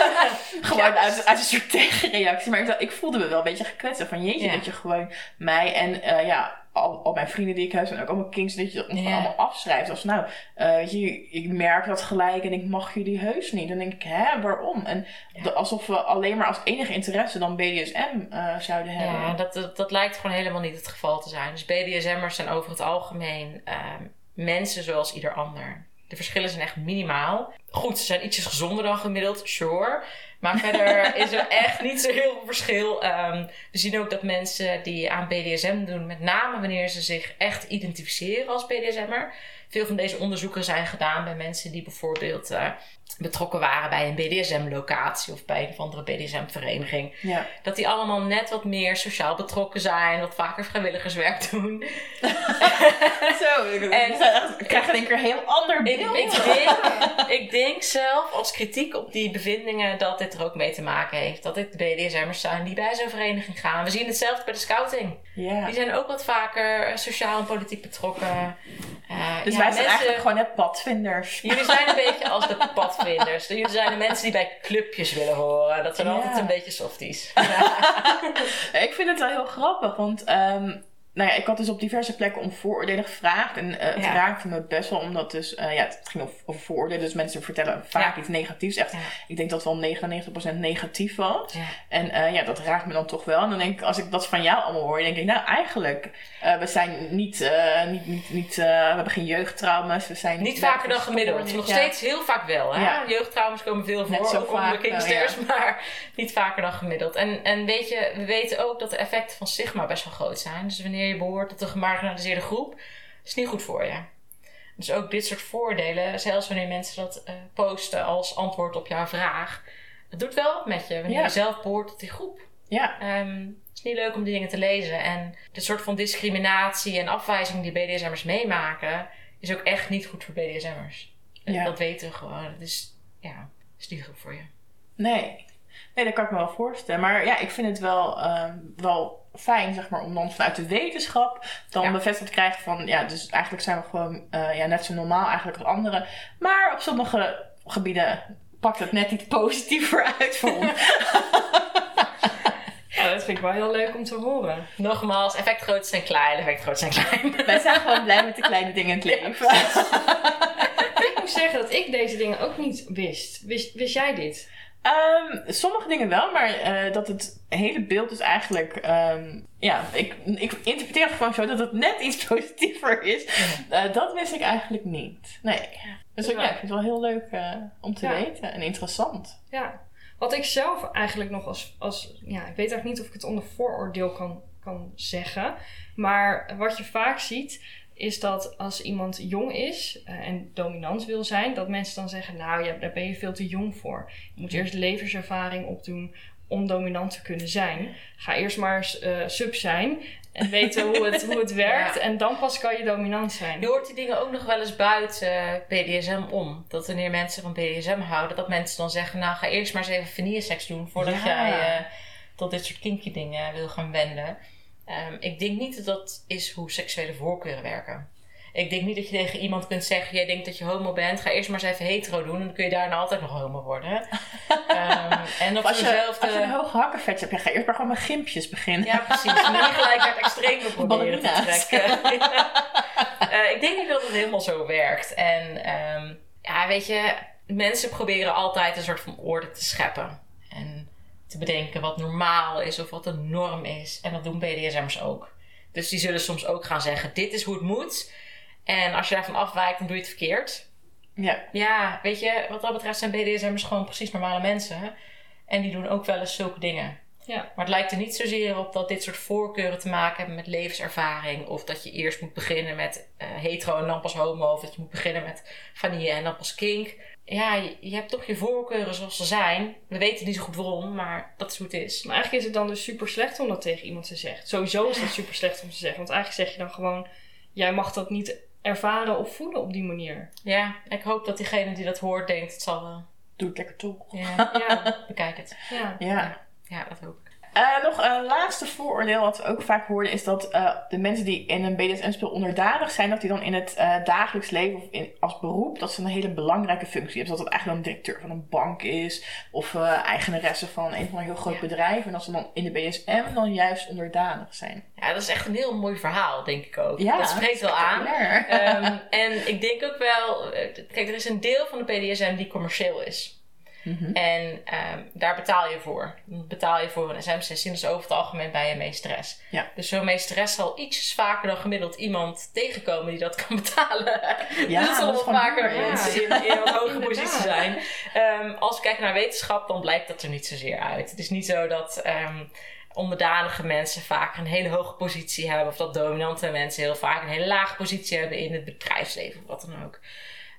S2: gewoon uit, uit een soort tegenreactie. Maar ik, dacht, ik voelde me wel een beetje gekwetst van jeetje,
S4: Ja.
S2: dat je gewoon mij en eh, ja, al, al mijn vrienden die ik heb en ook allemaal kings, dat je dat
S4: Ja.
S2: allemaal afschrijft. Als nou, eh, weet je, ik merk dat gelijk en ik mag jullie heus niet. Dan denk ik, hè, waarom? En de- alsof we alleen maar als enige interesse dan BDSM eh, zouden hebben.
S4: Ja, dat, dat, dat lijkt gewoon helemaal niet het geval te zijn. Dus BDSM'ers zijn over het algemeen ehm, mensen zoals ieder ander. De verschillen zijn echt minimaal. Goed, ze zijn ietsjes gezonder dan gemiddeld, sure. Maar verder is er echt niet zo heel veel verschil. Ehm, we zien ook dat mensen die aan BDSM doen, met name wanneer ze zich echt identificeren als BDSM'er. Veel van deze onderzoeken zijn gedaan bij mensen die bijvoorbeeld eh, betrokken waren bij een BDSM-locatie of bij een of andere BDSM-vereniging
S2: Ja.
S4: dat die allemaal net wat meer sociaal betrokken zijn, wat vaker vrijwilligerswerk doen.
S2: Zo, En ze krijgen in één keer een heel ander
S4: Ik,
S2: beeld.
S4: ik, denk, ik denk zelf als kritiek op die bevindingen dat dit er ook mee te maken heeft. Dat dit BDSM'ers zijn die bij zo'n vereniging gaan. We zien hetzelfde bij de scouting.
S2: ja.
S4: Die zijn ook wat vaker eh, sociaal en politiek betrokken. Eh,
S2: Dus
S4: ja,
S2: wij zijn
S4: mensen-
S2: eigenlijk gewoon net padvinders.
S4: Jullie zijn een beetje als de padvinders. Jullie zijn de mensen die bij clubjes willen horen. Dat zijn altijd een beetje softies.
S2: Ik vind het wel heel grappig, want ehm, nou ja, ik had dus op diverse plekken om vooroordelen gevraagd. En eh, het
S4: Ja.
S2: raakte me best wel, omdat dus, eh, ja, het ging over, over vooroordelen. Dus mensen vertellen vaak
S4: Ja.
S2: iets negatiefs. Echt,
S4: Ja.
S2: ik denk dat wel 99% negatief was. En eh, ja, dat raakt me dan toch wel. En dan denk ik, als ik dat van jou allemaal hoor, denk ik, nou eigenlijk, we zijn niet, niet, niet, niet we hebben geen jeugdtrauma's. We zijn
S4: Niet vaker dan gemiddeld. Nog steeds heel vaak wel. Hè?
S2: Ja.
S4: Jeugdtrauma's komen veel
S2: Net
S4: voor,
S2: zo
S4: ook
S2: vaak
S4: kingsters, maar niet vaker dan gemiddeld. En, en weet je, we weten ook dat de effecten van stigma best wel groot zijn. Dus wanneer je behoort tot een gemarginaliseerde groep, is niet goed voor je. Dus ook dit soort voordelen, zelfs wanneer mensen dat eh, posten als antwoord op jouw vraag, het doet wel wat met je wanneer
S2: Ja.
S4: je zelf behoort tot die groep.
S2: Ja,
S4: Ehm, het is niet leuk om die dingen te lezen. En de soort van discriminatie en afwijzing die BDSM'ers meemaken, is ook echt niet goed voor BDSM'ers.
S2: Ja.
S4: Dat weten we gewoon. Het is, ja, is niet goed voor je.
S2: nee. Nee, dat kan ik me wel voorstellen. Maar ja, ik vind het wel, ehm, wel fijn, zeg maar, om dan vanuit de wetenschap dan
S4: Ja.
S2: bevestigd te krijgen van, ja, dus eigenlijk zijn we gewoon eh, ja, net zo normaal eigenlijk als anderen. Maar op sommige gebieden pakt het net iets positiever uit voor ons.
S1: Ja, dat vind ik wel heel leuk om te horen.
S4: Nogmaals, effect groot zijn klein, effect groot zijn klein.
S2: Wij zijn gewoon blij met de kleine dingen in het leven.
S1: Ik moet zeggen dat ik deze dingen ook niet wist. Wist, wist jij dit?
S2: Ehm, sommige dingen wel, maar eh, dat het hele beeld dus eigenlijk... ehm, ja, ik, ik interpreteer het gewoon zo dat het net iets positiever is. Eh, dat wist ik eigenlijk niet. Nee. Dus ook, ja, ik vind het wel heel leuk eh, om te
S1: Ja.
S2: weten en interessant.
S1: Ja. Wat ik zelf eigenlijk nog als, als... Ja, ik weet eigenlijk niet of ik het onder vooroordeel kan, kan zeggen. Maar wat je vaak ziet, is dat als iemand jong is eh, en dominant wil zijn, dat mensen dan zeggen, nou, ja, daar ben je veel te jong voor. Je moet eerst levenservaring opdoen om dominant te kunnen zijn. Ga eerst maar eh, sub zijn en weten hoe het, hoe het werkt.
S4: Ja.
S1: En dan pas kan je dominant zijn.
S4: Je hoort die dingen ook nog wel eens buiten BDSM om. Dat wanneer mensen van BDSM houden, dat mensen dan zeggen: Nou, ga eerst maar eens even vanille seks doen voordat
S2: Ja.
S4: jij eh, tot dit soort kinky dingen wil gaan wenden. Ehm, ik denk niet dat dat is hoe seksuele voorkeuren werken. Ik denk niet dat je tegen iemand kunt zeggen: Jij denkt dat je homo bent, ga eerst maar eens even hetero doen. En dan kun je daarna altijd nog homo worden. Ehm, en op
S2: Als je,
S4: dezelfde.
S2: als je een hoog hakkenvetje hebt, ga eerst maar gewoon met gimpjes beginnen.
S4: Ja, precies. En niet gelijk het extreme proberen te trekken. Eh, ik denk niet dat het helemaal zo werkt. En ehm, ja, weet je, mensen proberen altijd een soort van orde te scheppen. Te bedenken wat normaal is of wat een norm is. En dat doen BDSM'ers ook. Dus die zullen soms ook gaan zeggen, dit is hoe het moet. En als je daarvan afwijkt, dan doe je het verkeerd.
S2: Ja.
S4: Ja, weet je, wat dat betreft zijn BDSM'ers gewoon precies normale mensen. En die doen ook wel eens zulke dingen.
S1: Ja.
S4: Maar het lijkt er niet zozeer op dat dit soort voorkeuren te maken hebben met levenservaring. Of dat je eerst moet beginnen met eh, hetero en dan pas homo. Of dat je moet beginnen met vanille en dan pas kink. Ja, je, hebt toch je voorkeuren zoals ze zijn. We weten niet zo goed waarom, maar dat is hoe het is.
S1: Maar eigenlijk is het dan dus super slecht om dat tegen iemand te zeggen. Sowieso is het super slecht om te zeggen. Want eigenlijk zeg je dan gewoon: jij mag dat niet ervaren of voelen op die manier.
S4: Ja, ik hoop dat diegene die dat hoort denkt, het zal wel.
S2: Doe het lekker toch.
S4: Ja,
S1: Ja,
S4: bekijk het.
S1: ja.
S2: Ja.
S4: Ja, dat hoop ik.
S2: Eh, nog een laatste vooroordeel wat we ook vaak hoorden is dat eh, de mensen die in een BDSM-spel onderdanig zijn, dat die dan in het eh, dagelijks leven of in, als beroep, dat ze een hele belangrijke functie hebben. Dus dat het eigenlijk dan directeur van een bank is of eigenaresse van een van een heel groot
S4: Ja.
S2: bedrijf. En dat ze dan in de BDSM dan juist onderdanig zijn.
S4: Ja, dat is echt een heel mooi verhaal, denk ik ook.
S2: Ja,
S4: dat spreekt wel aan. Ehm, en ik denk ook wel, kijk, er is een deel van de BDSM die commercieel is.
S2: Mhm.
S4: En ehm, daar betaal je voor. Betaal je voor een SM-sessie, dus over het algemeen bij een meesteres.
S2: Ja.
S4: Dus zo'n meesteres zal ietsjes vaker dan gemiddeld iemand tegenkomen die dat kan betalen.
S2: Ja,
S4: dus zal
S2: dat is
S4: wel
S2: gewoon
S4: vaker
S2: ja.
S4: in, in een hoge positie zijn. Ehm, als we kijken naar wetenschap, dan blijkt dat er niet zozeer uit. Het is niet zo dat ehm, onderdanige mensen vaak een hele hoge positie hebben. Of dat dominante mensen heel vaak een hele lage positie hebben in het bedrijfsleven of wat dan ook.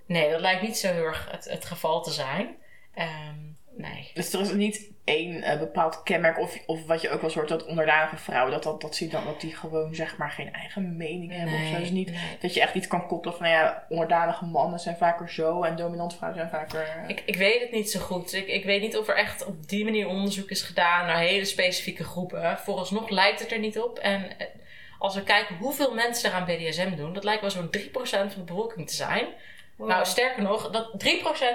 S4: Nee, dat lijkt niet zo heel erg het, het geval te zijn. Ehm, nee.
S2: Dus er is niet één eh, bepaald kenmerk, of, of wat je ook wel soort dat onderdanige vrouwen, dat, dat, dat dan, dat die gewoon zeg maar geen eigen mening hebben of zo. Dus niet
S4: nee.
S2: dat je echt iets kan koppelen van, nou ja, onderdanige mannen zijn vaker zo en dominant vrouwen zijn vaker... eh,
S4: Ik, ik weet het niet zo goed. Ik, ik weet niet of er echt op die manier onderzoek is gedaan naar hele specifieke groepen. Vooralsnog lijkt het er niet op. En eh, als we kijken hoeveel mensen er aan BDSM doen, dat lijkt wel zo'n 3% van de bevolking te zijn.
S1: Wow.
S4: Nou, sterker nog, dat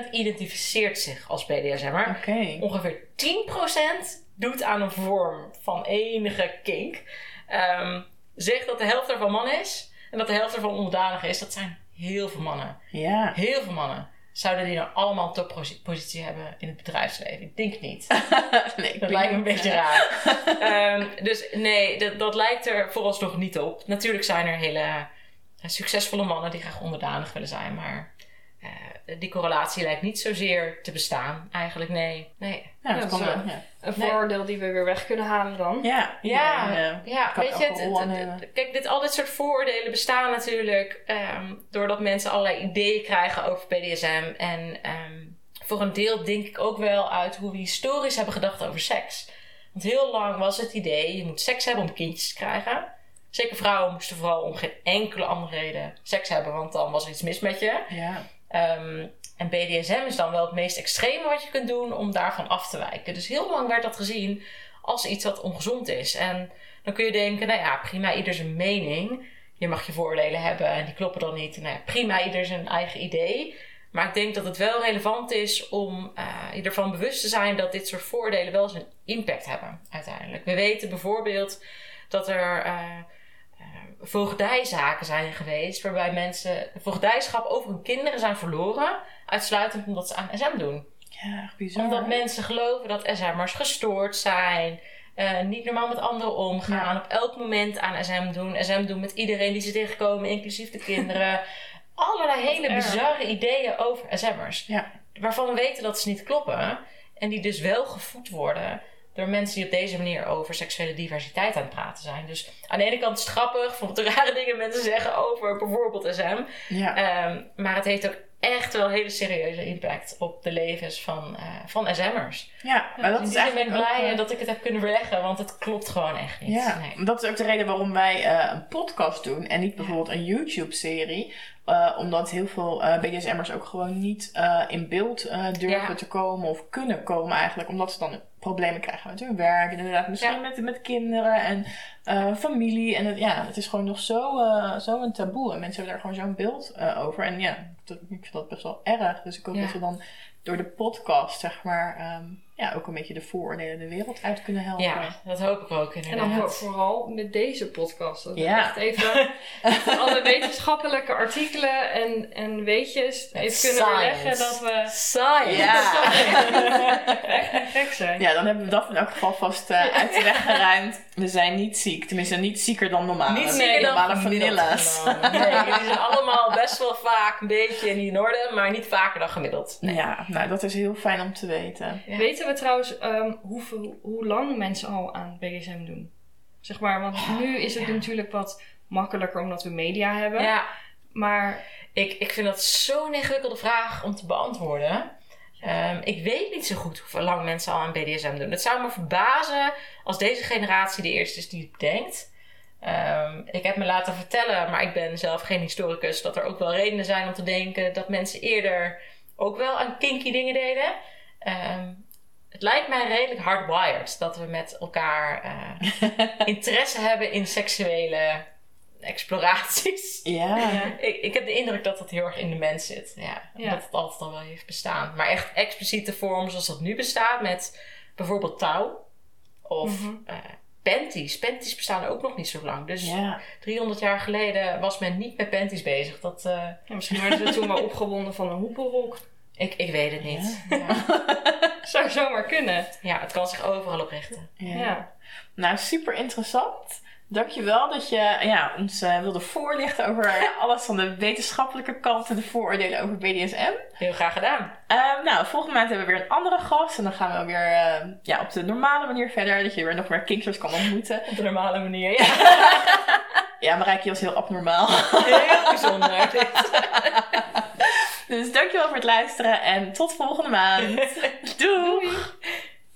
S4: 3% identificeert zich als BDSM'er.
S2: Oké.
S4: Ongeveer 10% doet aan een vorm van enige kink. Ehm zegt dat de helft ervan man is en dat de helft ervan onderdanig is. Dat zijn heel veel mannen.
S2: Ja.
S4: Heel veel mannen. Zouden die nou allemaal een toppositie hebben in het bedrijfsleven? Ik denk niet.
S2: nee, ik
S4: Dat lijkt me een beetje raar. Ehm, dus nee, dat, dat lijkt er vooralsnog niet op. Natuurlijk zijn er hele succesvolle mannen die graag onderdanig willen zijn. Maar eh, die correlatie lijkt niet zozeer te bestaan. Eigenlijk nee. Nee.
S2: Ja, dat
S1: zo.
S2: wel, ja.
S1: Een
S4: Nee.
S1: vooroordeel die we weer weg kunnen halen dan.
S2: Ja,
S4: Ja,
S2: eh,
S4: ja weet je, het, het- kijk, dit, al dit soort vooroordelen bestaan natuurlijk ehm, doordat mensen allerlei ideeën krijgen over BDSM. En ehm, voor een deel denk ik ook wel uit hoe we historisch hebben gedacht over seks. Want heel lang was het idee, je moet seks hebben om kindjes te krijgen. Zeker vrouwen moesten vooral om geen enkele andere reden seks hebben, want dan was er iets mis met je.
S2: ja.
S4: Ehm, en BDSM is dan wel het meest extreme wat je kunt doen om daarvan af te wijken. Dus heel lang werd dat gezien als iets wat ongezond is. En dan kun je denken, nou ja, prima, ieder zijn mening. Je mag je voordelen hebben en die kloppen dan niet. Nou ja, prima, ieder zijn eigen idee. Maar ik denk dat het wel relevant is om eh, je ervan bewust te zijn dat dit soort voordelen wel zijn impact hebben uiteindelijk. We weten bijvoorbeeld dat er eh, voogdijzaken zijn geweest waarbij mensen voogdijschap over hun kinderen zijn verloren, uitsluitend omdat ze aan SM doen.
S2: Ja, echt bizar.
S4: Omdat mensen geloven dat SM'ers gestoord zijn, eh, niet normaal met anderen omgaan, op elk moment aan SM doen, SM doen met iedereen die ze tegenkomen, inclusief de kinderen. Allerlei hele
S1: erg.
S4: bizarre ideeën over SM'ers
S2: Ja.
S4: waarvan we weten dat ze niet kloppen. En die dus wel gevoed worden door mensen die op deze manier over seksuele diversiteit aan het praten zijn. Dus aan de ene kant is het grappig van wat rare dingen mensen zeggen over bijvoorbeeld SM.
S2: Ja.
S4: Ehm, maar het heeft ook echt wel hele serieuze impact op de levens van, eh, van SM'ers.
S2: ja, maar dat
S4: In
S2: is
S4: zin ben
S2: eigenlijk
S4: ik blij
S2: eh,
S4: dat ik het heb kunnen verleggen, want het klopt gewoon echt niet.
S2: Ja,
S4: Nee.
S2: dat is ook de reden waarom wij eh, een podcast doen en niet bijvoorbeeld een YouTube-serie. Eh, omdat heel veel eh, BDSM'ers ook gewoon niet eh, in beeld eh, durven
S4: Ja.
S2: te komen of kunnen komen eigenlijk. Omdat ze dan problemen krijgen met hun werk en inderdaad misschien
S4: Ja.
S2: met, met kinderen en eh, familie. En het, ja, het is gewoon nog zo, eh, zo een taboe en mensen hebben daar gewoon zo'n beeld eh, over. En ja, ik vind dat best wel erg. Dus ik hoop
S4: Ja.
S2: dat we dan door de podcast zeg maar ehm, ja, ook een beetje de vooroordelen de wereld uit kunnen helpen.
S4: Ja, dat hoop ik ook
S1: En
S4: inderdaad.
S1: dan voor- vooral met deze podcast. Dat we
S2: Ja.
S1: echt even alle wetenschappelijke artikelen en, en weetjes
S4: Met
S1: even kunnen weerleggen dat we
S4: Science!
S2: Ja.
S1: echt gek zijn.
S2: Ja, dan hebben we dat in elk geval vast eh, uit de weg geruimd. We zijn niet ziek. Tenminste, niet zieker dan normaal.
S4: Niet
S1: Nee,
S4: zieker dan
S2: normale vanilla's.
S4: Nee, jullie zijn allemaal best wel vaak een beetje in orde, maar niet vaker dan gemiddeld. Nee.
S2: Ja, nou dat is heel fijn om te weten.
S4: Ja.
S1: Weten we trouwens ehm, hoeveel, hoe lang mensen al aan BDSM doen? Zeg maar, want nu is het
S4: ja.
S1: natuurlijk wat makkelijker omdat we media hebben.
S4: Ja,
S1: Maar
S4: ik, ik vind dat zo'n ingewikkelde vraag om te beantwoorden. Ehm, ik weet niet zo goed hoe lang mensen al aan BDSM doen. Het zou me verbazen als deze generatie de eerste is die het bedenkt. Ehm, ik heb me laten vertellen, maar ik ben zelf geen historicus, dat er ook wel redenen zijn om te denken dat mensen eerder ook wel aan kinky dingen deden. Het lijkt mij redelijk hardwired dat we met elkaar eh, interesse hebben in seksuele exploraties.
S2: Ja.
S4: Ik, ik heb de indruk dat dat heel erg in de mens zit. Ja,
S1: Ja.
S4: Dat het altijd al wel heeft bestaan. Maar echt expliciete vorm zoals dat nu bestaat met bijvoorbeeld touw of
S1: Mhm.
S4: eh, panties. Panties bestaan ook nog niet zo lang. Dus
S2: Ja.
S4: 300 jaar geleden was men niet met panties bezig. Dat, eh,
S1: ja, misschien werden ze toen wel opgewonden van een hoepelrok.
S4: Ik, ik weet het niet. Ja.
S1: Zou zomaar kunnen.
S4: Ja. het kan zich overal op richten.
S2: Ja.
S1: Ja.
S2: Nou, super interessant. Dankjewel dat je ja, ons eh, wilde voorlichten over alles van de wetenschappelijke kant en de vooroordelen over BDSM.
S4: Heel graag gedaan.
S2: Ehm, nou, volgende maand hebben we weer een andere gast. En dan gaan we weer eh, ja, op de normale manier verder. Dat je weer nog meer kinksters kan ontmoeten.
S4: Op de normale manier. Ja,
S2: Ja, Marijke was heel abnormaal.
S4: heel bijzonder.
S2: Dus dankjewel voor het luisteren en tot volgende maand. Doeg! Doei.